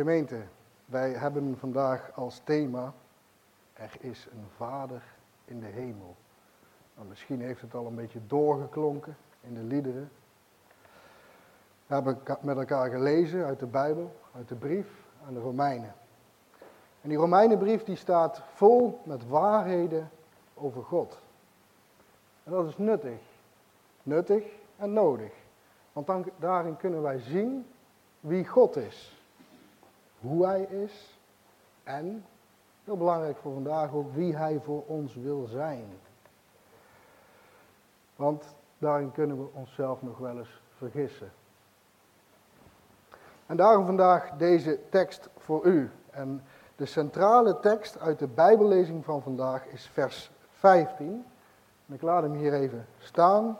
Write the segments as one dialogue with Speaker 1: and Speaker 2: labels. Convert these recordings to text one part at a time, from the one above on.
Speaker 1: Gemeente, wij hebben vandaag als thema, er is een Vader in de hemel. Nou, misschien heeft het al een beetje doorgeklonken in de liederen. We hebben met elkaar gelezen uit de Bijbel, uit de brief aan de Romeinen. En die Romeinenbrief die staat vol met waarheden over God. En dat is nuttig. Nuttig en nodig. Want daarin kunnen wij zien wie God is. Hoe Hij is. En, heel belangrijk voor vandaag ook, wie Hij voor ons wil zijn. Want daarin kunnen we onszelf nog wel eens vergissen. En daarom vandaag deze tekst voor u. En de centrale tekst uit de Bijbellezing van vandaag is vers 15. En ik laat hem hier even staan.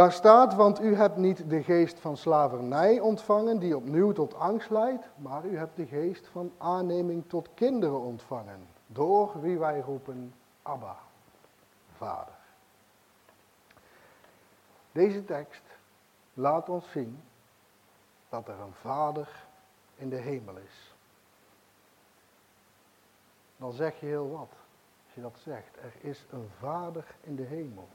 Speaker 1: Daar staat, want u hebt niet de geest van slavernij ontvangen, die opnieuw tot angst leidt, maar u hebt de geest van aanneming tot kinderen ontvangen, door wie wij roepen, Abba, Vader. Deze tekst laat ons zien dat er een Vader in de hemel is. Dan zeg je heel wat, als je dat zegt. Er is een Vader in de hemel.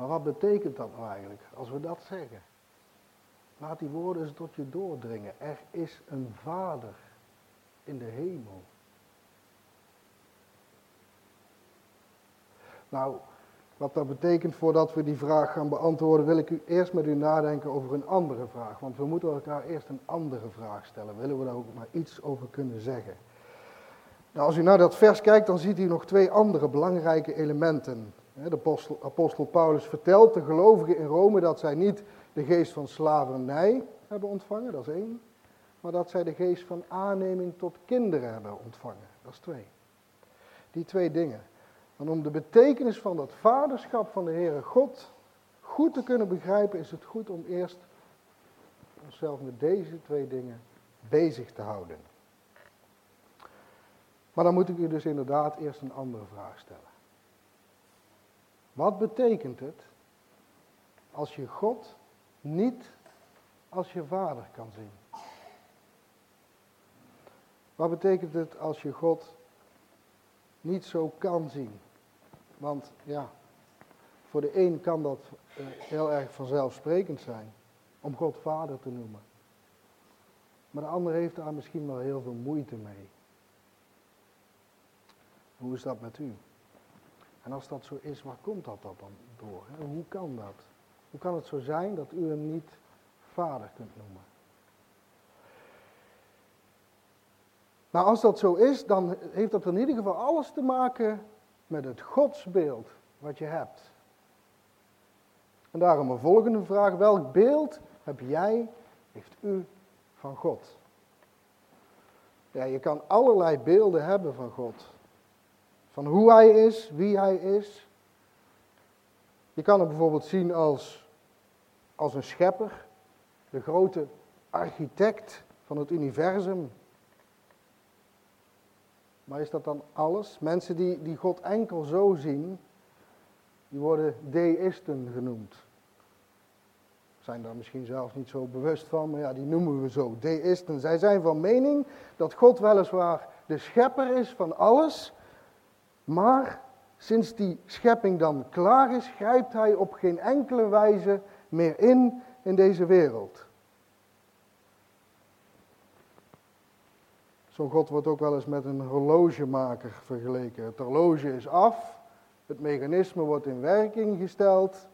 Speaker 1: Maar wat betekent dat nou eigenlijk, als we dat zeggen? Laat die woorden eens tot je doordringen. Er is een Vader in de hemel. Nou, wat dat betekent voordat we die vraag gaan beantwoorden, wil ik u eerst met u nadenken over een andere vraag. Want we moeten elkaar eerst een andere vraag stellen. Willen we daar ook maar iets over kunnen zeggen? Nou, als u naar dat vers kijkt, dan ziet u nog twee andere belangrijke elementen. De apostel, Paulus vertelt de gelovigen in Rome dat zij niet de geest van slavernij hebben ontvangen, dat is één. Maar dat zij de geest van aanneming tot kinderen hebben ontvangen, dat is twee. Die twee dingen. En om de betekenis van dat vaderschap van de Heere God goed te kunnen begrijpen, is het goed om eerst onszelf met deze twee dingen bezig te houden. Maar dan moet ik u dus inderdaad eerst een andere vraag stellen. Wat betekent het als je God niet als je vader kan zien? Wat betekent het als je God niet zo kan zien? Want ja, voor de een kan dat uh, heel erg vanzelfsprekend zijn om God vader te noemen. Maar de ander heeft daar misschien wel heel veel moeite mee. Hoe is dat met u? En als dat zo is, waar komt dat dan door? Hoe kan dat? Hoe kan het zo zijn dat u hem niet vader kunt noemen? Nou, als dat zo is, dan heeft dat in ieder geval alles te maken met het godsbeeld wat je hebt. En daarom een volgende vraag. Welk beeld heb jij, heeft u van God? Ja, je kan allerlei beelden hebben van God. Van hoe hij is, wie hij is. Je kan hem bijvoorbeeld zien als, als een schepper, de grote architect van het universum. Maar is dat dan alles? Mensen die, die God enkel zo zien, die worden deïsten genoemd. Zijn daar misschien zelfs niet zo bewust van, maar ja, die noemen we zo, deïsten. Zij zijn van mening dat God weliswaar de schepper is van alles, maar sinds die schepping dan klaar is, grijpt hij op geen enkele wijze meer in in deze wereld. Zo'n God wordt ook wel eens met een horlogemaker vergeleken. Het horloge is af, het mechanisme wordt in werking gesteld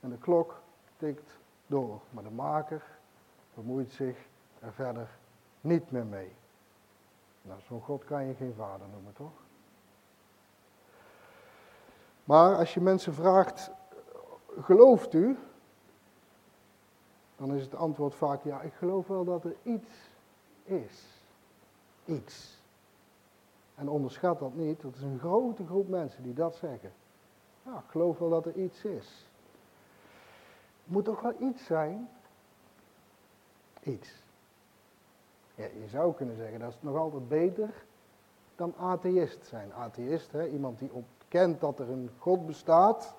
Speaker 1: en de klok tikt door. Maar de maker bemoeit zich er verder niet meer mee. Nou, zo'n God kan je geen vader noemen, toch? Maar als je mensen vraagt, gelooft u? Dan is het antwoord vaak, ja, ik geloof wel dat er iets is. Iets. En onderschat dat niet, dat is een grote groep mensen die dat zeggen. Ja, ik geloof wel dat er iets is. Het moet toch wel iets zijn? Iets. Ja, je zou kunnen zeggen, dat is nog altijd beter dan atheïst zijn. Atheïst, hè, iemand die op kent dat er een God bestaat.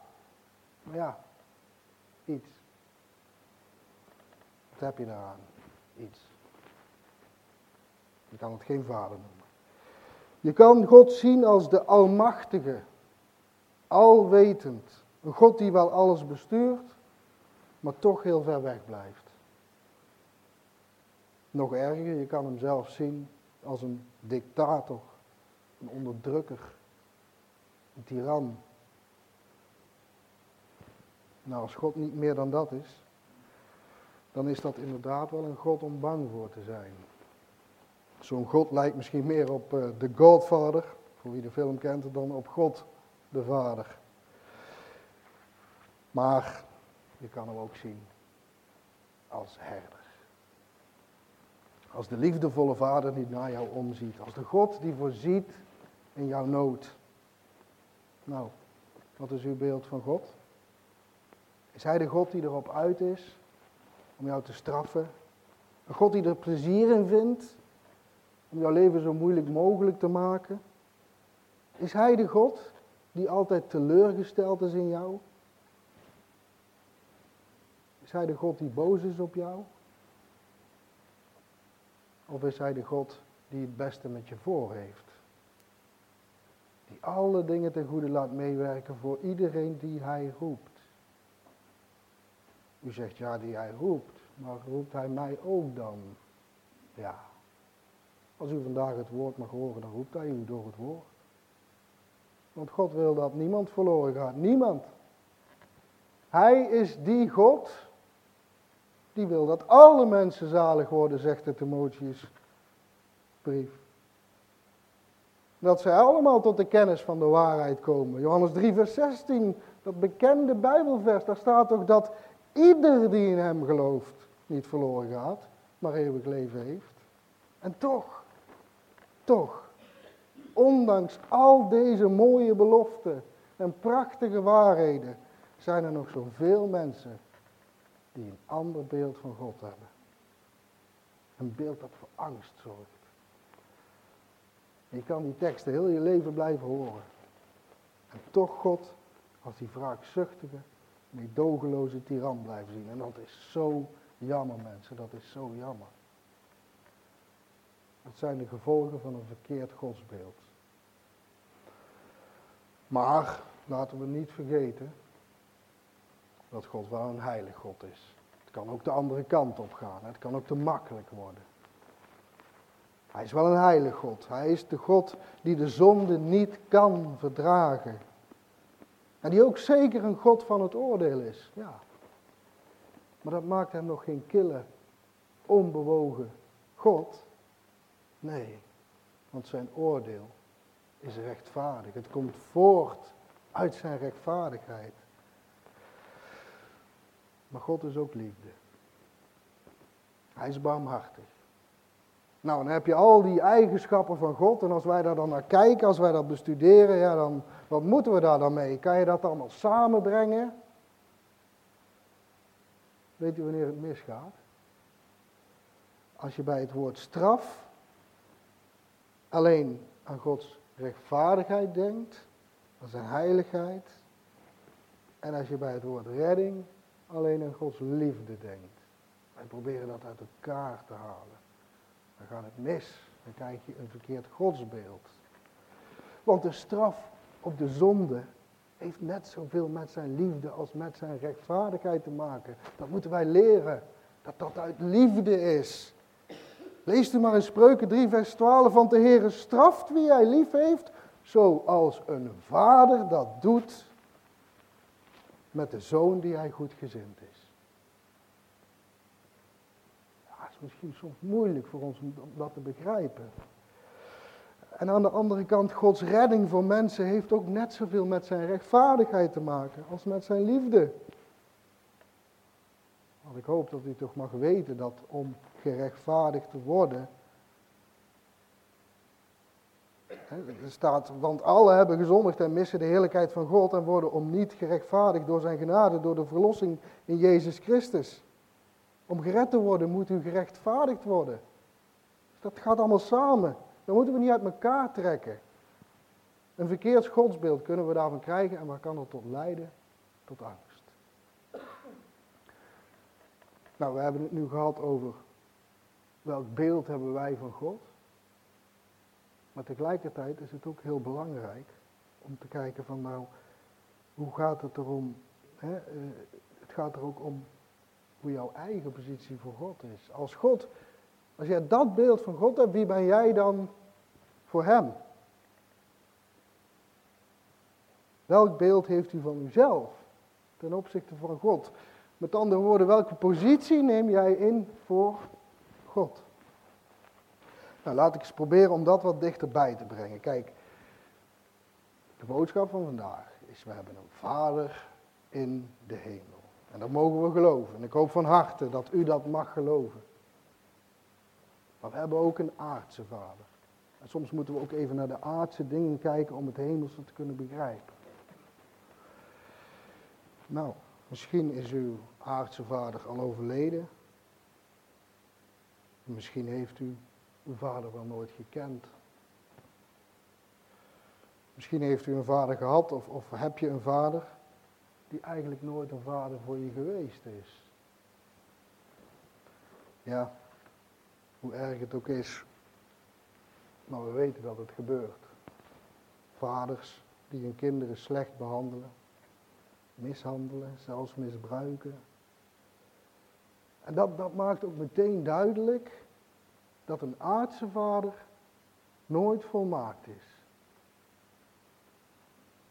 Speaker 1: Maar ja, iets. Wat heb je daaraan? iets. Je kan het geen vader noemen. Je kan God zien als de Almachtige, alwetend. Een God die wel alles bestuurt, maar toch heel ver weg blijft. Nog erger, je kan hem zelf zien als een dictator, een onderdrukker, een tiran. Nou, als God niet meer dan dat is, dan is dat inderdaad wel een God om bang voor te zijn. Zo'n God lijkt misschien meer op uh, The Godfather, voor wie de film kent, dan op God de Vader. Maar je kan hem ook zien als herder. Als de liefdevolle vader die naar jou omziet. Als de God die voorziet in jouw nood. Nou, wat is uw beeld van God? Is hij de God die erop uit is om jou te straffen? Een God die er plezier in vindt om jouw leven zo moeilijk mogelijk te maken? Is hij de God die altijd teleurgesteld is in jou? Is hij de God die boos is op jou? Of is hij de God die het beste met je voor heeft? Alle dingen ten goede laat meewerken voor iedereen die hij roept. U zegt ja, die hij roept, maar roept hij mij ook dan? Ja. Als u vandaag het woord mag horen, dan roept hij u door het woord. Want God wil dat niemand verloren gaat. Niemand. Hij is die God die wil dat alle mensen zalig worden, zegt de Timotheus brief. Dat zij allemaal tot de kennis van de waarheid komen. Johannes 3, vers 16, dat bekende Bijbelvers, daar staat toch dat ieder die in hem gelooft niet verloren gaat, maar eeuwig leven heeft. En toch, toch, ondanks al deze mooie beloften en prachtige waarheden, zijn er nog zoveel mensen die een ander beeld van God hebben. Een beeld dat voor angst zorgt. Je kan die teksten heel je leven blijven horen. En toch God als die wraakzuchtige, meedogenloze tiran blijven zien. En dat is zo jammer mensen, dat is zo jammer. Dat zijn de gevolgen van een verkeerd godsbeeld. Maar laten we niet vergeten dat God wel een heilig God is. Het kan ook de andere kant op gaan. Het kan ook te makkelijk worden. Hij is wel een heilig God. Hij is de God die de zonde niet kan verdragen. En die ook zeker een God van het oordeel is. Ja. Maar dat maakt hem nog geen kille, onbewogen God. Nee, want zijn oordeel is rechtvaardig. Het komt voort uit zijn rechtvaardigheid. Maar God is ook liefde. Hij is barmhartig. Nou, dan heb je al die eigenschappen van God. En als wij daar dan naar kijken, als wij dat bestuderen, ja, dan wat moeten we daar dan mee? Kan je dat allemaal samenbrengen? Weet u wanneer het misgaat? Als je bij het woord straf alleen aan Gods rechtvaardigheid denkt, aan zijn heiligheid. En als je bij het woord redding alleen aan Gods liefde denkt. Wij proberen dat uit elkaar te halen. Dan gaat het mis. Dan krijg je een verkeerd godsbeeld. Want de straf op de zonde heeft net zoveel met zijn liefde als met zijn rechtvaardigheid te maken. Dat moeten wij leren. Dat dat uit liefde is. Lees u maar in Spreuken 3, vers 12. Want de Heer straft wie hij lief heeft, zoals een vader dat doet met de zoon die hij goed gezind is. Ja, het is misschien soms moeilijk voor ons om dat te begrijpen. En aan de andere kant, Gods redding voor mensen heeft ook net zoveel met zijn rechtvaardigheid te maken als met zijn liefde. Want ik hoop dat u toch mag weten dat om gerechtvaardigd te worden, Er staat, want alle hebben gezondigd en missen de heerlijkheid van God en worden om niet gerechtvaardigd door zijn genade, door de verlossing in Jezus Christus. Om gered te worden moet u gerechtvaardigd worden. Dat gaat allemaal samen. Dat moeten we niet uit elkaar trekken. Een verkeerd godsbeeld kunnen we daarvan krijgen en waar kan dat tot leiden? Tot angst. Nou, we hebben het nu gehad over welk beeld hebben wij van God? Maar tegelijkertijd is het ook heel belangrijk om te kijken van nou, hoe gaat het erom? Hè? Eh, het gaat er ook om hoe jouw eigen positie voor God is. Als God, als jij dat beeld van God hebt, wie ben jij dan voor Hem? Welk beeld heeft u van uzelf ten opzichte van God? Met andere woorden, welke positie neem jij in voor God? Nou, laat ik eens proberen om dat wat dichterbij te brengen. Kijk, de boodschap van vandaag is: we hebben een Vader in de hemel. En dat mogen we geloven. En ik hoop van harte dat u dat mag geloven. Maar we hebben ook een aardse Vader. En soms moeten we ook even naar de aardse dingen kijken om het hemelse te kunnen begrijpen. Nou, misschien is uw aardse vader al overleden. Misschien heeft u uw vader wel nooit gekend. Misschien heeft u een vader gehad of, of heb je een vader die eigenlijk nooit een vader voor je geweest is. Ja, hoe erg het ook is, maar we weten dat het gebeurt. Vaders die hun kinderen slecht behandelen, mishandelen, zelfs misbruiken. En dat, dat maakt ook meteen duidelijk dat een aardse vader nooit volmaakt is.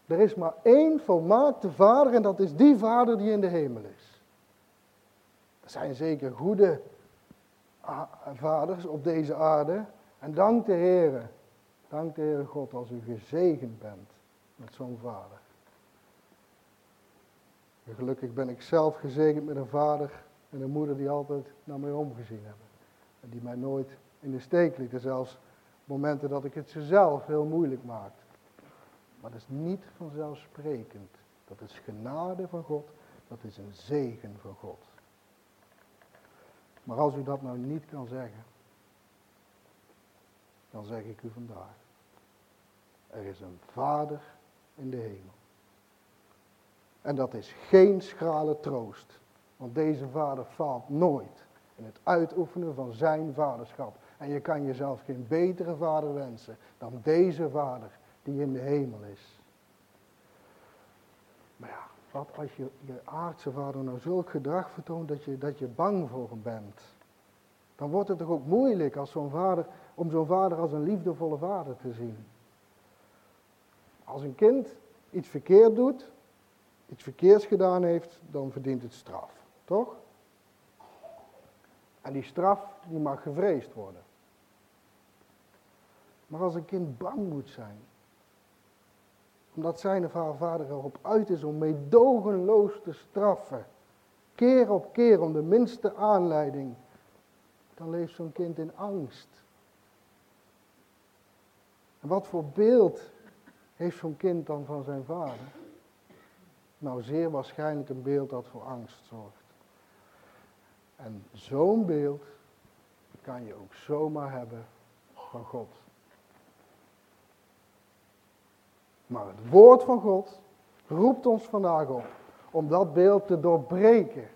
Speaker 1: Er is maar één volmaakte vader en dat is die vader die in de hemel is. Er zijn zeker goede vaders op deze aarde. En dank de Heer, dank de Heer God als u gezegend bent met zo'n vader. gelukkig ben ik zelf gezegend met een vader en een moeder die altijd naar mij omgezien hebben. En die mij nooit in de steek lieten, zelfs momenten dat ik het ze zelf heel moeilijk maakte. Maar dat is niet vanzelfsprekend. Dat is genade van God, dat is een zegen van God. Maar als u dat nou niet kan zeggen, dan zeg ik u vandaag. Er is een Vader in de hemel. En dat is geen schrale troost. Want deze vader faalt nooit in het uitoefenen van zijn vaderschap. En je kan jezelf geen betere vader wensen dan deze vader die in de hemel is. Maar ja, wat als je je aardse vader nou zulk gedrag vertoont dat je, dat je bang voor hem bent. Dan wordt het toch ook moeilijk als zo'n vader, om zo'n vader als een liefdevolle vader te zien. Als een kind iets verkeerd doet, iets verkeers gedaan heeft, dan verdient het straf. Toch? En die straf die mag gevreesd worden. Maar als een kind bang moet zijn, omdat zijn of haar vader erop uit is om meedogenloos te straffen, keer op keer om de minste aanleiding, dan leeft zo'n kind in angst. En wat voor beeld heeft zo'n kind dan van zijn vader? Nou, zeer waarschijnlijk een beeld dat voor angst zorgt. En zo'n beeld kan je ook zomaar hebben van God. Maar het woord van God roept ons vandaag op om dat beeld te doorbreken.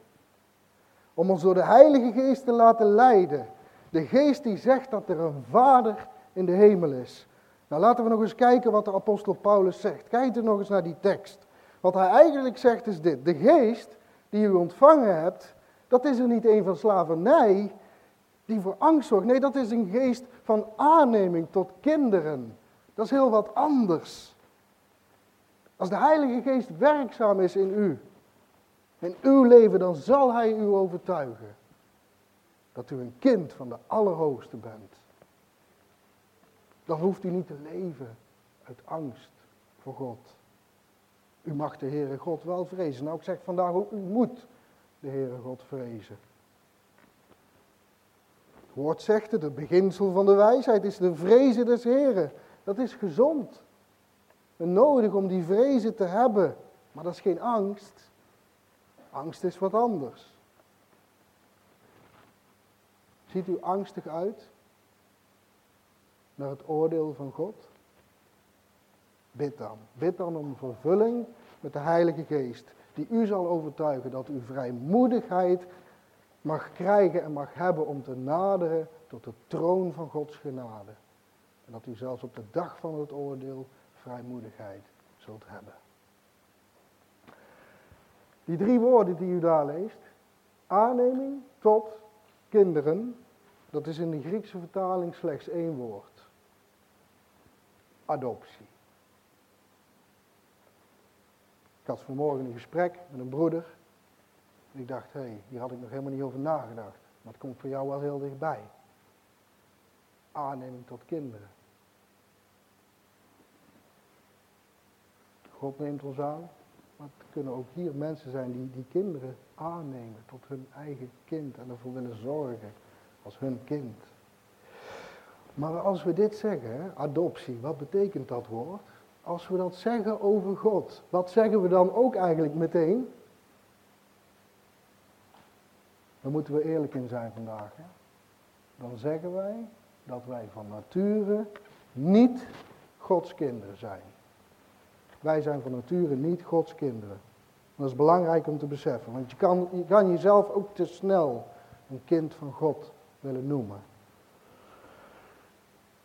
Speaker 1: Om ons door de Heilige Geest te laten leiden. De Geest die zegt dat er een Vader in de hemel is. Nou laten we nog eens kijken wat de apostel Paulus zegt. Kijk er nog eens naar die tekst. Wat hij eigenlijk zegt is dit. De Geest die u ontvangen hebt, dat is er niet een van slavernij die voor angst zorgt. Nee, dat is een geest van aanneming tot kinderen. Dat is heel wat anders. Als de Heilige Geest werkzaam is in u, in uw leven, dan zal Hij u overtuigen dat u een kind van de Allerhoogste bent. Dan hoeft u niet te leven uit angst voor God. U mag de Heere God wel vrezen. Nou, ik zeg vandaag ook, u moet de Heere God vrezen. Het woord zegt het, beginsel van de wijsheid is de vrezen des Heren. Dat is gezond nodig om die vrezen te hebben. Maar dat is geen angst. Angst is wat anders. Ziet u angstig uit naar het oordeel van God? Bid dan. Bid dan om vervulling met de Heilige Geest, die u zal overtuigen dat uw vrijmoedigheid mag krijgen en mag hebben om te naderen tot de troon van Gods genade. En dat u zelfs op de dag van het oordeel vrijmoedigheid zult hebben. Die drie woorden die u daar leest, aanneming tot kinderen, dat is in de Griekse vertaling slechts één woord. Adoptie. Ik had vanmorgen een gesprek met een broeder. En ik dacht, hé, hey, hier had ik nog helemaal niet over nagedacht. Maar het komt voor jou wel heel dichtbij. Aanneming tot kinderen. God neemt ons aan. Maar het kunnen ook hier mensen zijn die die kinderen aannemen tot hun eigen kind en ervoor willen zorgen als hun kind. Maar als we dit zeggen, adoptie, wat betekent dat woord? Als we dat zeggen over God, wat zeggen we dan ook eigenlijk meteen? Daar moeten we eerlijk in zijn vandaag. Hè? Dan zeggen wij dat wij van nature niet Gods kinderen zijn. Wij zijn van nature niet Gods kinderen. Dat is belangrijk om te beseffen, want je kan, je kan jezelf ook te snel een kind van God willen noemen.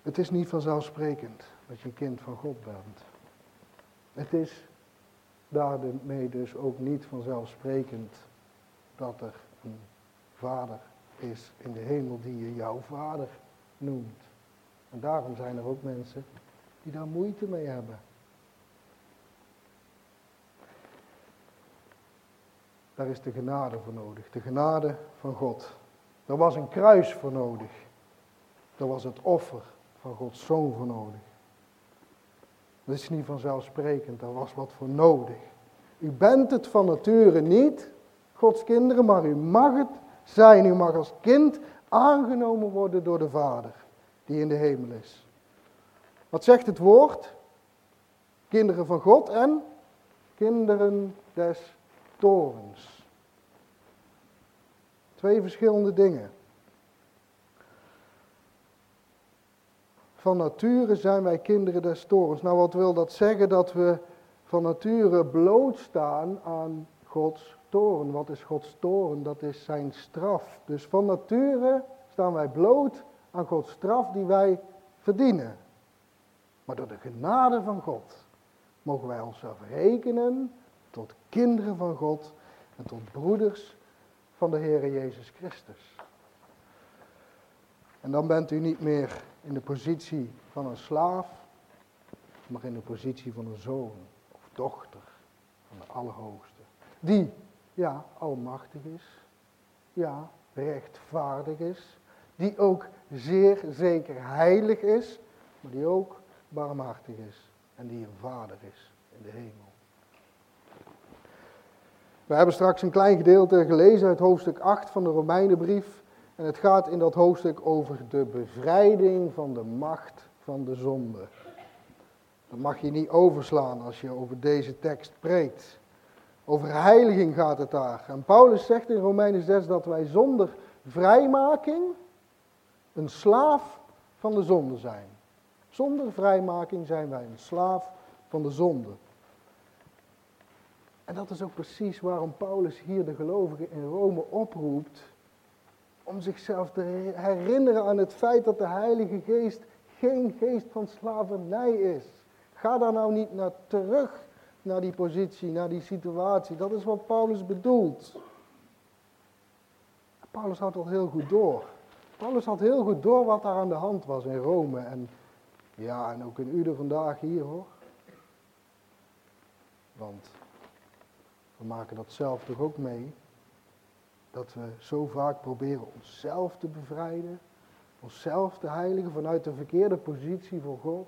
Speaker 1: Het is niet vanzelfsprekend dat je een kind van God bent. Het is daarmee dus ook niet vanzelfsprekend dat er een vader is in de hemel die je jouw vader noemt. En daarom zijn er ook mensen die daar moeite mee hebben. Daar is de genade voor nodig, de genade van God. Er was een kruis voor nodig. Er was het offer van Gods zoon voor nodig. Dat is niet vanzelfsprekend, daar was wat voor nodig. U bent het van nature niet, Gods kinderen, maar u mag het zijn. U mag als kind aangenomen worden door de Vader die in de hemel is. Wat zegt het woord? Kinderen van God en kinderen des torens. Twee verschillende dingen. Van nature zijn wij kinderen des torens. Nou, wat wil dat zeggen? Dat we van nature blootstaan aan Gods toren. Wat is Gods toren? Dat is zijn straf. Dus van nature staan wij bloot aan Gods straf die wij verdienen. Maar door de genade van God mogen wij onszelf rekenen tot kinderen van God en tot broeders van de Heer Jezus Christus. En dan bent u niet meer in de positie van een slaaf, maar in de positie van een zoon of dochter van de Allerhoogste. Die, ja, almachtig is, ja, rechtvaardig is, die ook zeer zeker heilig is, maar die ook barmhartig is en die een vader is in de hemel. We hebben straks een klein gedeelte gelezen uit hoofdstuk 8 van de Romeinenbrief. En het gaat in dat hoofdstuk over de bevrijding van de macht van de zonde. Dat mag je niet overslaan als je over deze tekst preekt. Over heiliging gaat het daar. En Paulus zegt in Romeinen 6 dat wij zonder vrijmaking een slaaf van de zonde zijn. Zonder vrijmaking zijn wij een slaaf van de zonde. En dat is ook precies waarom Paulus hier de gelovigen in Rome oproept om zichzelf te herinneren aan het feit dat de Heilige Geest geen geest van slavernij is. Ga daar nou niet naar terug, naar die positie, naar die situatie. Dat is wat Paulus bedoelt. Paulus had al heel goed door. Paulus had heel goed door wat daar aan de hand was in Rome. En ja, en ook in u vandaag hier hoor. Want we maken dat zelf toch ook mee. Dat we zo vaak proberen onszelf te bevrijden. Onszelf te heiligen vanuit de verkeerde positie voor God.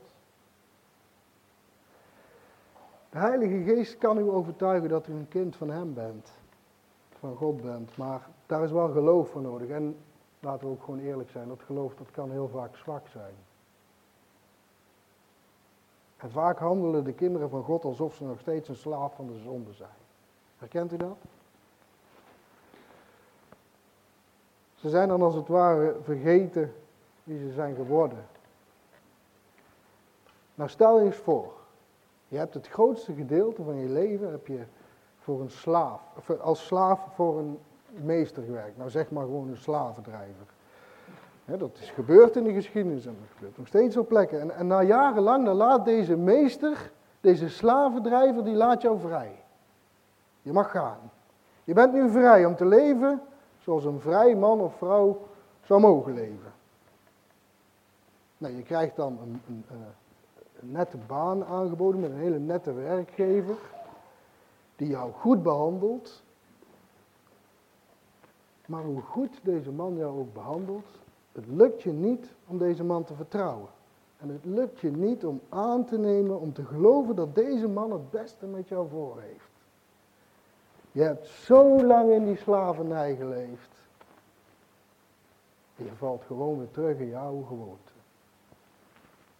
Speaker 1: De Heilige Geest kan u overtuigen dat u een kind van Hem bent. Van God bent. Maar daar is wel geloof voor nodig. En laten we ook gewoon eerlijk zijn. Dat geloof dat kan heel vaak zwak zijn. En vaak handelen de kinderen van God alsof ze nog steeds een slaaf van de zonde zijn. Herkent u dat? Ze zijn dan als het ware vergeten wie ze zijn geworden. Nou stel je eens voor, je hebt het grootste gedeelte van je leven heb je voor een slaaf, als slaaf voor een meester gewerkt. Nou zeg maar gewoon een slavendrijver. dat is gebeurd in de geschiedenis en dat gebeurt nog steeds op plekken. En, en na jarenlang, dan laat deze meester, deze slavendrijver, die laat jou vrij. Je mag gaan. Je bent nu vrij om te leven zoals een vrij man of vrouw zou mogen leven. Nou, je krijgt dan een, een, eh, een, nette baan aangeboden met een hele nette werkgever, die jou goed behandelt. Maar hoe goed deze man jou ook behandelt, het lukt je niet om deze man te vertrouwen. En het lukt je niet om aan te nemen, om te geloven dat deze man het beste met jou voor heeft. Je hebt zo lang in die slavernij geleefd. Je valt gewoon weer terug in jouw gewoonte.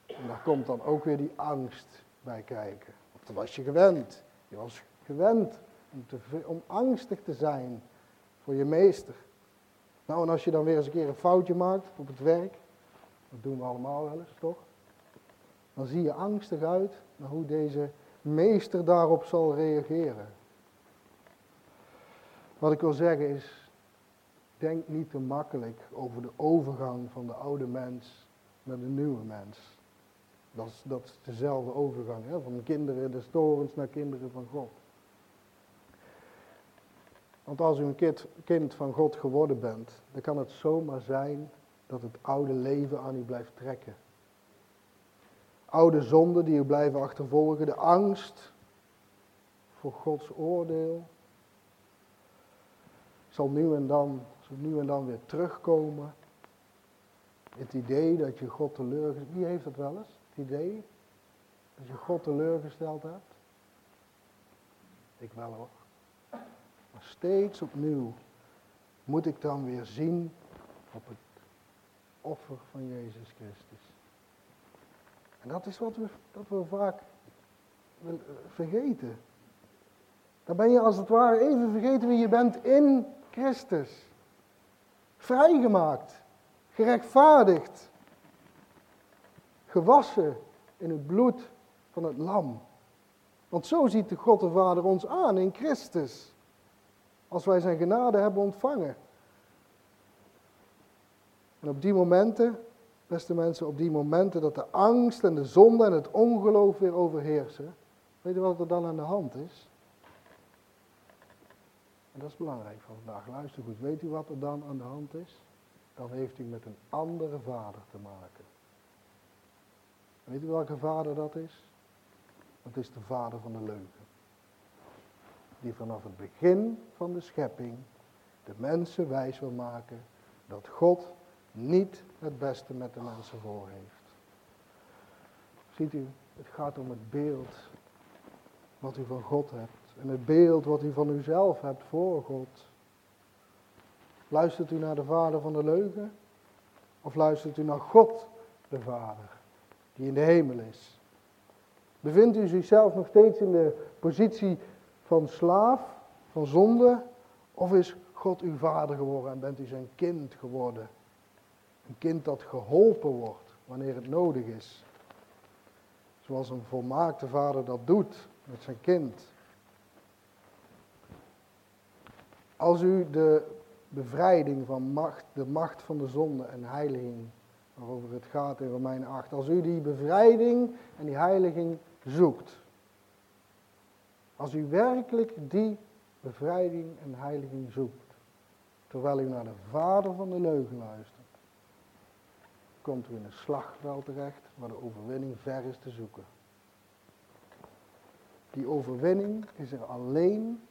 Speaker 1: En daar komt dan ook weer die angst bij kijken. Want dat was je gewend. Je was gewend om, om angstig te zijn voor je meester. Nou, en als je dan weer eens een keer een foutje maakt op het werk, dat doen we allemaal wel eens, toch? Dan zie je angstig uit naar hoe deze meester daarop zal reageren. Wat ik wil zeggen is, denk niet te makkelijk over de overgang van de oude mens naar de nieuwe mens. Dat is, dat dezelfde overgang, hè? van kinderen des torens naar kinderen van God. Want als u een kind, kind van God geworden bent, dan kan het zomaar zijn dat het oude leven aan u blijft trekken. Oude zonden die u blijven achtervolgen, de angst voor Gods oordeel, zal nu en dan, zal nu en dan weer terugkomen. Het idee dat je God teleurgesteld Wie heeft dat wel eens? Het idee dat je God teleurgesteld hebt? Ik wel hoor. Maar steeds opnieuw moet ik dan weer zien op het offer van Jezus Christus. En dat is wat we, dat we vaak vergeten. Dan ben je als het ware even vergeten wie je bent in Christus. Vrijgemaakt, gerechtvaardigd, gewassen in het bloed van het lam. Want zo ziet de God de Vader ons aan in Christus. Als wij zijn genade hebben ontvangen. En op die momenten, beste mensen, op die momenten dat de angst en de zonde en het ongeloof weer overheersen, weet je wat er dan aan de hand is? Dat is belangrijk van vandaag. Luister goed, weet u wat er dan aan de hand is? Dan heeft u met een andere vader te maken. Weet u welke vader dat is? Dat is de vader van de leugen. Die vanaf het begin van de schepping de mensen wijs wil maken dat God niet het beste met de mensen voor heeft. Ziet u, het gaat om het beeld wat u van God hebt en het beeld wat u van uzelf hebt voor God. Luistert u naar de vader van de leugen? Of luistert u naar God, de Vader, die in de hemel is? Bevindt u zichzelf nog steeds in de positie van slaaf, van zonde? Of is God uw vader geworden en bent u zijn kind geworden? Een kind dat geholpen wordt wanneer het nodig is. Zoals een volmaakte vader dat doet met zijn kind. Als u de bevrijding van macht, de macht van de zonde en heiliging, waarover het gaat in Romein 8, als u die bevrijding en die heiliging zoekt, als u werkelijk die bevrijding en heiliging zoekt, terwijl u naar de vader van de leugen luistert, komt u in een slagveld terecht waar de overwinning ver is te zoeken. Die overwinning is er alleen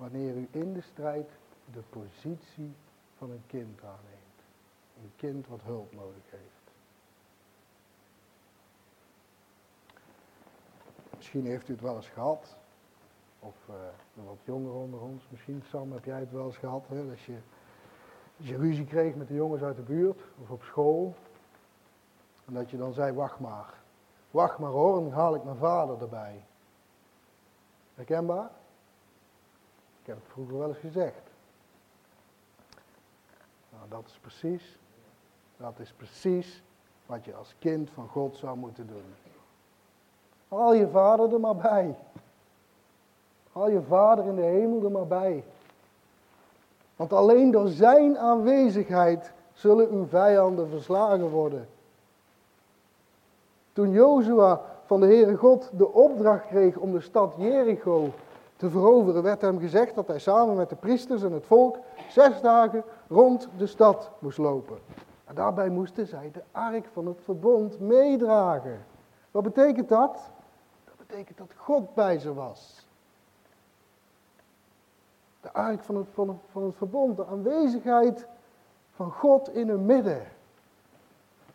Speaker 1: wanneer u in de strijd de positie van een kind aanneemt. Een kind wat hulp nodig heeft. Misschien heeft u het wel eens gehad, of uh, wat jongeren onder ons, misschien Sam heb jij het wel eens gehad, hè, dat je, je ruzie kreeg met de jongens uit de buurt of op school, en dat je dan zei, wacht maar, wacht maar hoor, dan haal ik mijn vader erbij. Herkenbaar? Heb het vroeger wel eens gezegd. Nou, dat is precies, dat is precies wat je als kind van God zou moeten doen. Haal je vader er maar bij. Haal je vader in de hemel er maar bij. Want alleen door zijn aanwezigheid zullen uw vijanden verslagen worden. Toen Jozua van de Heere God de opdracht kreeg om de stad Jericho te veroveren, werd hem gezegd dat hij samen met de priesters en het volk zes dagen rond de stad moest lopen. En daarbij moesten zij de ark van het verbond meedragen. Wat betekent dat? Dat betekent dat God bij ze was. De ark van het, van, het, verbond, de aanwezigheid van God in hun midden.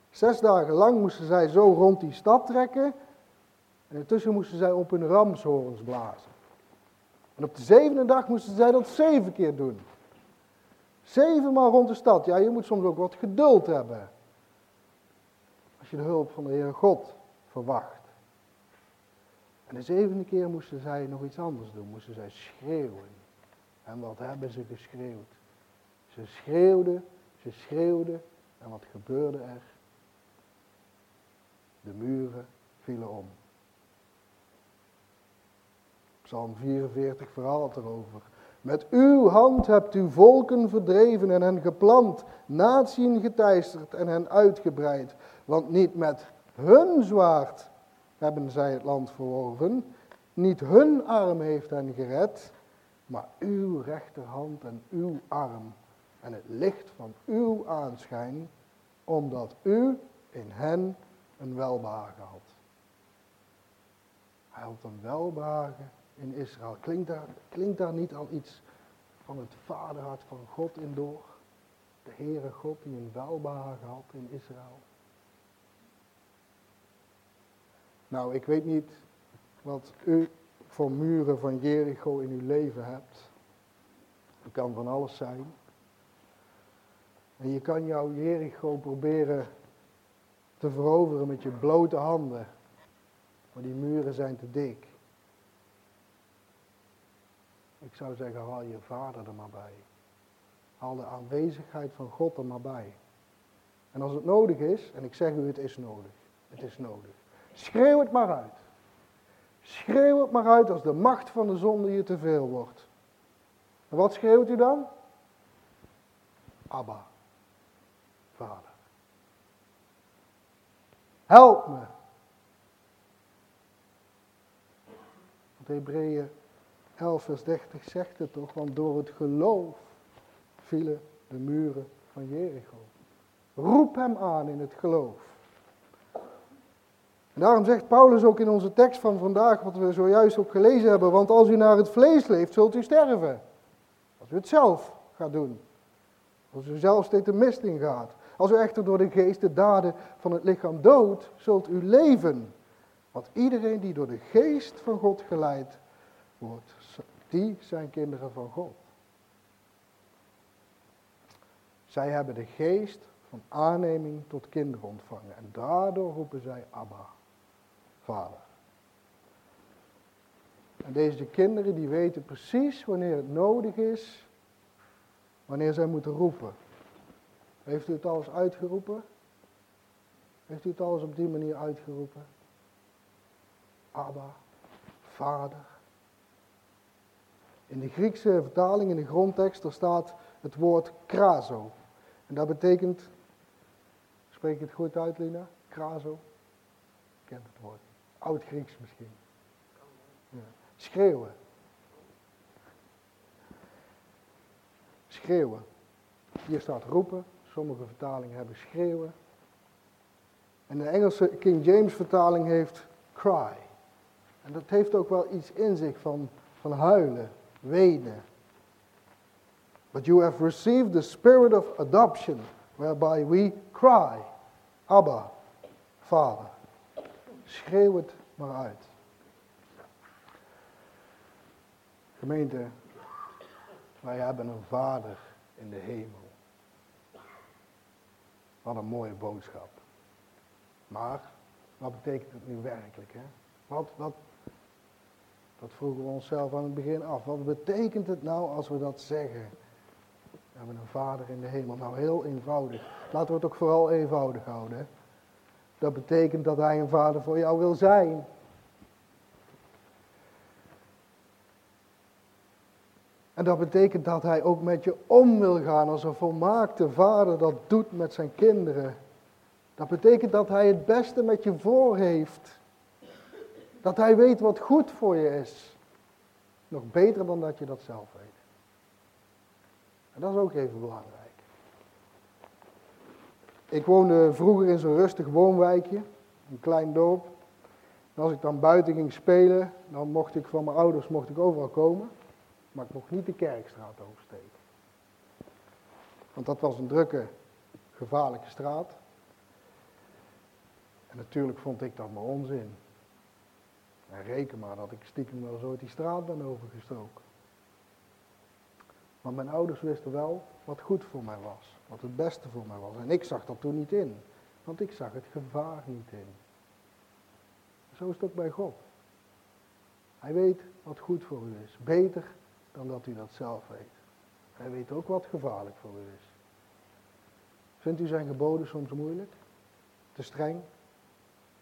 Speaker 1: Zes dagen lang moesten zij zo rond die stad trekken. En intussen moesten zij op hun ramshoorns blazen. En op de zevende dag moesten zij dat zeven keer doen. Zevenmaal rond de stad. Ja, je moet soms ook wat geduld hebben. Als je de hulp van de Heere God verwacht. En de zevende keer moesten zij nog iets anders doen. Moesten zij schreeuwen. En wat hebben ze geschreeuwd? Ze schreeuwden, ze schreeuwden. En wat gebeurde er? De muren vielen om. Psalm 44 verhaalt erover. Met uw hand hebt u volken verdreven en hen geplant, natieën geteisterd en hen uitgebreid. Want niet met hun zwaard hebben zij het land verworven, niet hun arm heeft hen gered, maar uw rechterhand en uw arm en het licht van uw aanschijn, omdat u in hen een welbehagen had. Hij had een welbehagen in Israël. Klinkt daar, klinkt daar niet al iets van het vaderhart van God in door? De Heere God die een welbehagen had in Israël. Nou, ik weet niet wat u voor muren van Jericho in uw leven hebt. Het kan van alles zijn. En je kan jouw Jericho proberen te veroveren met je blote handen. Maar die muren zijn te dik. Ik zou zeggen, haal je vader er maar bij. Haal de aanwezigheid van God er maar bij. En als het nodig is, en ik zeg u, het is nodig. Het is nodig. Schreeuw het maar uit. Schreeuw het maar uit als de macht van de zonde je te veel wordt. En wat schreeuwt u dan? Abba, Vader. Help me. Want Hebreeën 11 vers 30 zegt het toch, want door het geloof vielen de muren van Jericho. Roep hem aan in het geloof. Daarom zegt Paulus ook in onze tekst van vandaag, wat we zojuist ook gelezen hebben, want als u naar het vlees leeft, zult u sterven. Als u het zelf gaat doen. Als u zelf steeds de mist ingaat. Als u echter door de geest de daden van het lichaam doodt, zult u leven. Want iedereen die door de geest van God geleid wordt, die zijn kinderen van God. Zij hebben de geest van aanneming tot kinderen ontvangen. En daardoor roepen zij Abba, Vader. En deze kinderen die weten precies wanneer het nodig is, wanneer zij moeten roepen. Heeft u het al eens uitgeroepen? Heeft u het al eens op die manier uitgeroepen? Abba, Vader. In de Griekse vertaling, in de grondtekst, er staat het woord krazo. En dat betekent, spreek ik het goed uit Lina? Krazo? kent het woord. Oud-Grieks misschien. Ja. Schreeuwen. Schreeuwen. Hier staat roepen. Sommige vertalingen hebben schreeuwen. En de Engelse King James vertaling heeft cry. En dat heeft ook wel iets in zich van, van huilen, wenen. But you have received the spirit of adoption, whereby we cry, Abba, Father. Schreeuw het maar uit. Gemeente, wij hebben een Vader in de hemel. Wat een mooie boodschap. Maar, wat betekent het nu werkelijk? Hè? Wat, wat, dat vroegen we onszelf aan het begin af. Wat betekent het nou als we dat zeggen? We hebben een vader in de hemel. Nou, heel eenvoudig. Laten we het ook vooral eenvoudig houden. Dat betekent dat hij een vader voor jou wil zijn. En dat betekent dat hij ook met je om wil gaan als een volmaakte vader dat doet met zijn kinderen. Dat betekent dat hij het beste met je voor heeft. Dat hij weet wat goed voor je is. Nog beter dan dat je dat zelf weet. En dat is ook even belangrijk. Ik woonde vroeger in zo'n rustig woonwijkje, een klein dorp. En als ik dan buiten ging spelen, dan mocht ik van mijn ouders mocht ik overal komen. Maar ik mocht niet de kerkstraat oversteken. Want dat was een drukke, gevaarlijke straat. En natuurlijk vond ik dat maar onzin. En reken maar dat ik stiekem wel zo die straat ben overgestoken. Maar mijn ouders wisten wel wat goed voor mij was. Wat het beste voor mij was. En ik zag dat toen niet in. Want ik zag het gevaar niet in. Zo is het ook bij God. Hij weet wat goed voor u is. Beter dan dat u dat zelf weet. Hij weet ook wat gevaarlijk voor u is. Vindt u zijn geboden soms moeilijk? Te streng?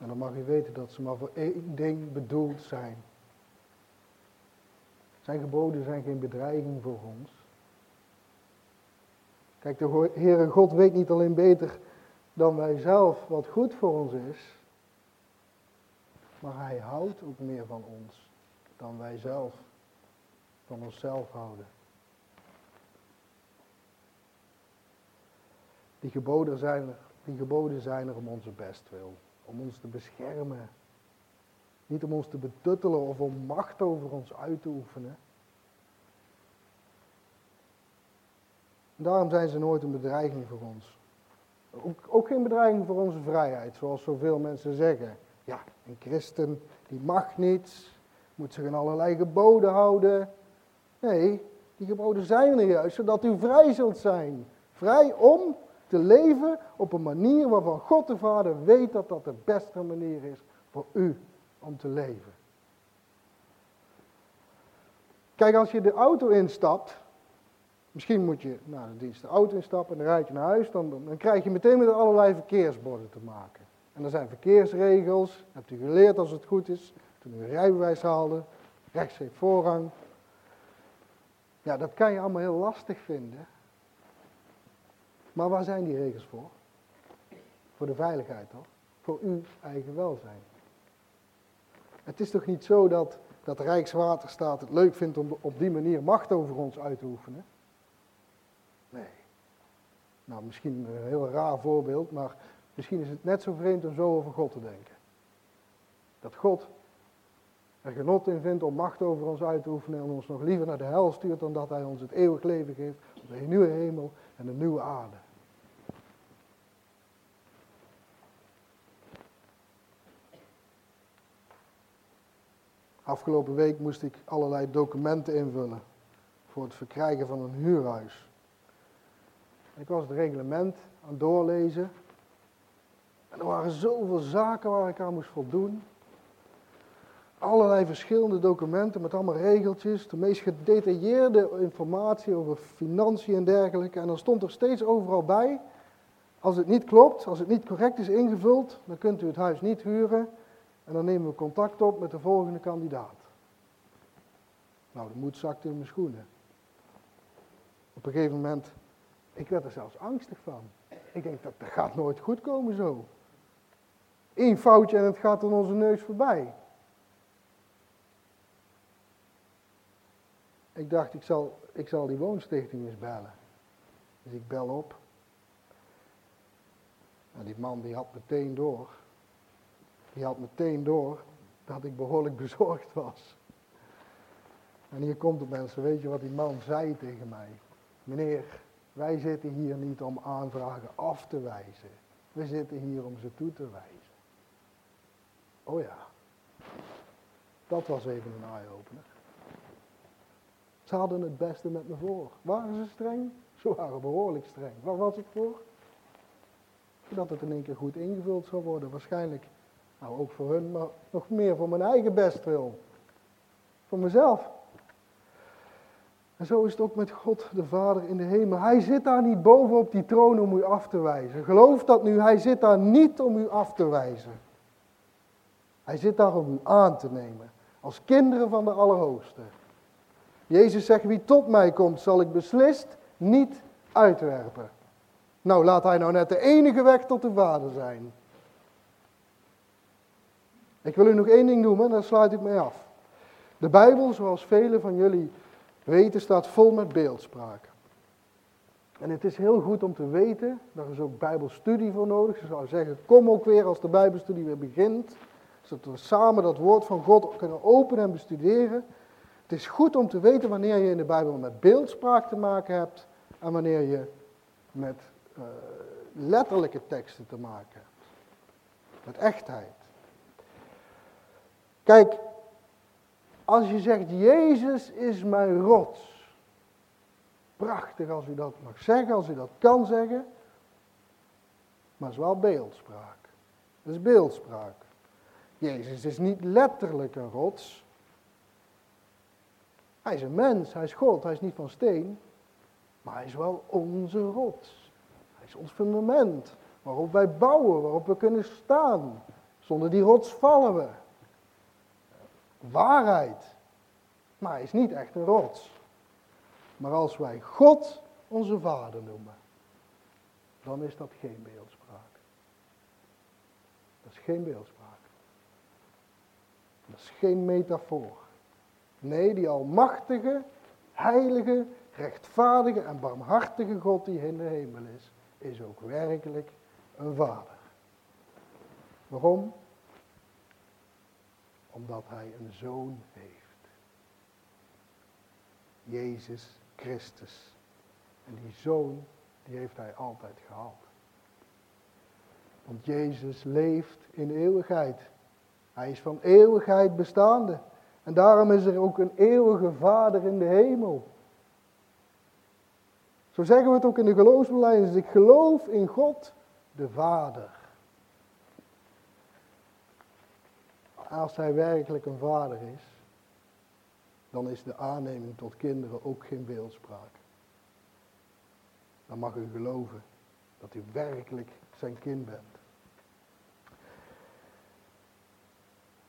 Speaker 1: En dan mag u weten dat ze maar voor één ding bedoeld zijn. Zijn geboden zijn geen bedreiging voor ons. Kijk, de Heere God weet niet alleen beter dan wij zelf wat goed voor ons is, maar Hij houdt ook meer van ons dan wij zelf van onszelf houden. Die geboden zijn er, die geboden zijn er om onze bestwil om ons te beschermen. Niet om ons te betuttelen of om macht over ons uit te oefenen. daarom zijn ze nooit een bedreiging voor ons. Ook, ook, geen bedreiging voor onze vrijheid, zoals zoveel mensen zeggen. Ja, een christen die mag niets, moet zich aan allerlei geboden houden. Nee, die geboden zijn er juist zodat u vrij zult zijn. Vrij om te leven op een manier waarvan God de Vader weet dat dat de beste manier is voor u om te leven. Kijk, als je de auto instapt, misschien moet je naar de dienst de auto instappen en dan rijd je naar huis, dan, dan, krijg je meteen met allerlei verkeersborden te maken. En er zijn verkeersregels, hebt u geleerd als het goed is, toen u een rijbewijs haalde, rechts heeft voorrang. Ja, dat kan je allemaal heel lastig vinden. Maar waar zijn die regels voor? Voor de veiligheid toch? Voor uw eigen welzijn. Het is toch niet zo dat, dat Rijkswaterstaat het leuk vindt om op die manier macht over ons uit te oefenen? Nee. Nou, misschien een heel raar voorbeeld, maar misschien is het net zo vreemd om zo over God te denken. Dat God er genot in vindt om macht over ons uit te oefenen en ons nog liever naar de hel stuurt dan dat hij ons het eeuwig leven geeft op de nieuwe hemel en de nieuwe aarde. Afgelopen week moest ik allerlei documenten invullen voor het verkrijgen van een huurhuis. Ik was het reglement aan het doorlezen. En er waren zoveel zaken waar ik aan moest voldoen. Allerlei verschillende documenten met allemaal regeltjes. De meest gedetailleerde informatie over financiën en dergelijke. En dan stond er steeds overal bij. Als het niet klopt, als het niet correct is ingevuld, dan kunt u het huis niet huren. En dan nemen we contact op met de volgende kandidaat. Nou, de moed zakte in mijn schoenen. Op een gegeven moment, ik werd er zelfs angstig van. Ik denk, dat, dat gaat nooit goed komen zo. Eén foutje en het gaat aan onze neus voorbij. Ik dacht, ik zal, ik zal die woonstichting eens bellen. Dus ik bel op. En die man die had meteen door die had meteen door dat ik behoorlijk bezorgd was. En hier komt het mensen, weet je wat die man zei tegen mij? Meneer, wij zitten hier niet om aanvragen af te wijzen. We zitten hier om ze toe te wijzen. Oh ja, dat was even een eye-opener. Ze hadden het beste met me voor. Waren ze streng? Ze waren behoorlijk streng. Waar was ik voor? Dat het in één keer goed ingevuld zou worden. Waarschijnlijk nou, ook voor hun, maar nog meer voor mijn eigen bestwil. Voor mezelf. En zo is het ook met God de Vader in de hemel. Hij zit daar niet boven op die troon om u af te wijzen. Geloof dat nu, hij zit daar niet om u af te wijzen. Hij zit daar om u aan te nemen. Als kinderen van de Allerhoogste. Jezus zegt, wie tot mij komt, zal ik beslist niet uitwerpen. Nou, laat hij nou net de enige weg tot de Vader zijn. Ik wil u nog één ding noemen, daar sluit ik mee af. De Bijbel, zoals velen van jullie weten, staat vol met beeldspraak. En het is heel goed om te weten, daar is ook bijbelstudie voor nodig. Ze zou zeggen, kom ook weer als de bijbelstudie weer begint. Zodat we samen dat woord van God kunnen openen en bestuderen. Het is goed om te weten wanneer je in de Bijbel met beeldspraak te maken hebt en wanneer je met uh, letterlijke teksten te maken hebt. Met echtheid. Kijk, als je zegt, Jezus is mijn rots. Prachtig als u dat mag zeggen, als u dat kan zeggen. Maar het is wel beeldspraak. Het is beeldspraak. Jezus is niet letterlijk een rots. Hij is een mens, hij is God, hij is niet van steen. Maar hij is wel onze rots. Hij is ons fundament. Waarop wij bouwen, waarop we kunnen staan. Zonder die rots vallen we. Waarheid. Maar hij is niet echt een rots. Maar als wij God onze Vader noemen, dan is dat geen beeldspraak. Dat is geen beeldspraak. Dat is geen metafoor. Nee, die almachtige, heilige, rechtvaardige en barmhartige God die in de hemel is, is ook werkelijk een vader. Waarom? Omdat hij een zoon heeft. Jezus Christus. En die zoon, die heeft hij altijd gehad. Want Jezus leeft in eeuwigheid. Hij is van eeuwigheid bestaande. En daarom is er ook een eeuwige Vader in de hemel. Zo zeggen we het ook in de geloofsbeleidens. Ik geloof in God, de Vader. Als hij werkelijk een vader is, dan is de aanneming tot kinderen ook geen beeldspraak. Dan mag u geloven dat u werkelijk zijn kind bent.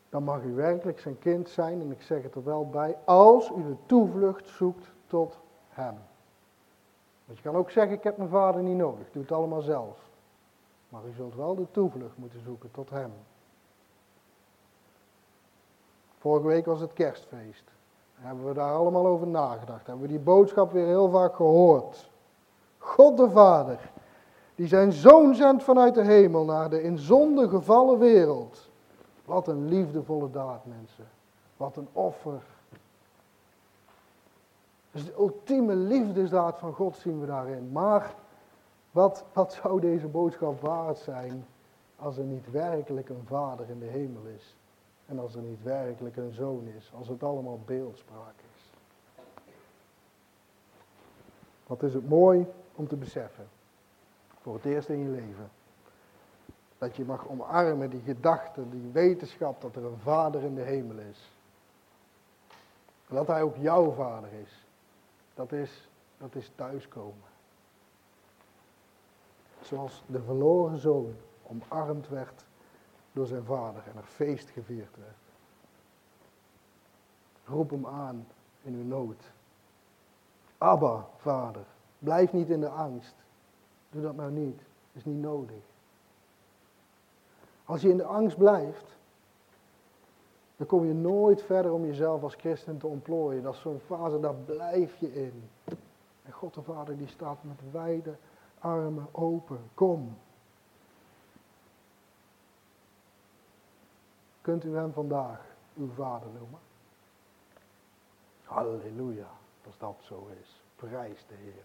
Speaker 1: Dan mag u werkelijk zijn kind zijn, en ik zeg het er wel bij, als u de toevlucht zoekt tot hem. Want je kan ook zeggen, ik heb mijn vader niet nodig, doe het allemaal zelf. Maar u zult wel de toevlucht moeten zoeken tot hem. Vorige week was het kerstfeest. Hebben we daar allemaal over nagedacht. Hebben we die boodschap weer heel vaak gehoord. God de Vader, die zijn zoon zendt vanuit de hemel naar de in zonde gevallen wereld. Wat een liefdevolle daad, mensen. Wat een offer. Dus de ultieme liefdesdaad van God zien we daarin. Maar wat, wat zou deze boodschap waard zijn als er niet werkelijk een vader in de hemel is? En als er niet werkelijk een zoon is, als het allemaal beeldspraak is. Wat is het mooi om te beseffen. Voor het eerst in je leven. Dat je mag omarmen die gedachte, die wetenschap dat er een vader in de hemel is. En dat hij ook jouw vader is. Dat is, dat is thuiskomen. Zoals de verloren zoon omarmd werd door zijn vader en er feest gevierd werd. Roep hem aan in uw nood. Abba, vader, blijf niet in de angst. Doe dat nou niet, is niet nodig. Als je in de angst blijft, dan kom je nooit verder om jezelf als christen te ontplooien. Dat is zo'n fase, daar blijf je in. En God de Vader die staat met wijde armen open. Kom, Kunt u hem vandaag uw vader noemen? Halleluja, als dat zo is. Prijs de Heer.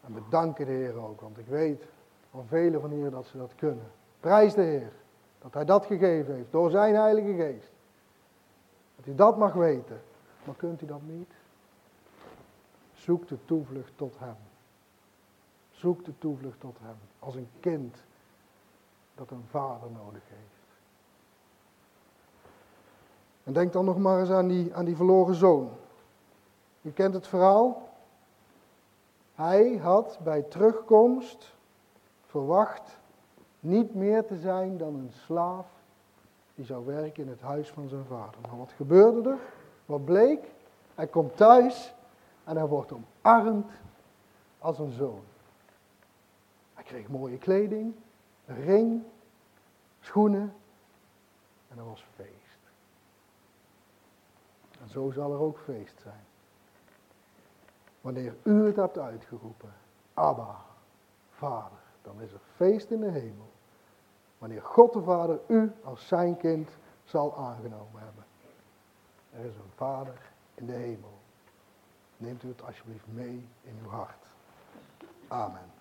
Speaker 1: En bedanken de Heer ook, want ik weet van velen van hier dat ze dat kunnen. Prijs de Heer, dat Hij dat gegeven heeft door Zijn Heilige Geest. Dat u dat mag weten. Maar kunt u dat niet? Zoek de toevlucht tot Hem. Zoek de toevlucht tot Hem. Als een kind dat een vader nodig heeft. En denk dan nog maar eens aan die, aan die verloren zoon. U kent het verhaal. Hij had bij terugkomst verwacht niet meer te zijn dan een slaaf die zou werken in het huis van zijn vader. Maar wat gebeurde er? Wat bleek? Hij komt thuis en hij wordt omarmd als een zoon. Hij kreeg mooie kleding, ring, schoenen en er was feest. En zo zal er ook feest zijn. Wanneer u het hebt uitgeroepen, Abba, Vader, dan is er feest in de hemel. Wanneer God de Vader u als zijn kind zal aangenomen hebben. Er is een Vader in de hemel. Neemt u het alsjeblieft mee in uw hart. Amen.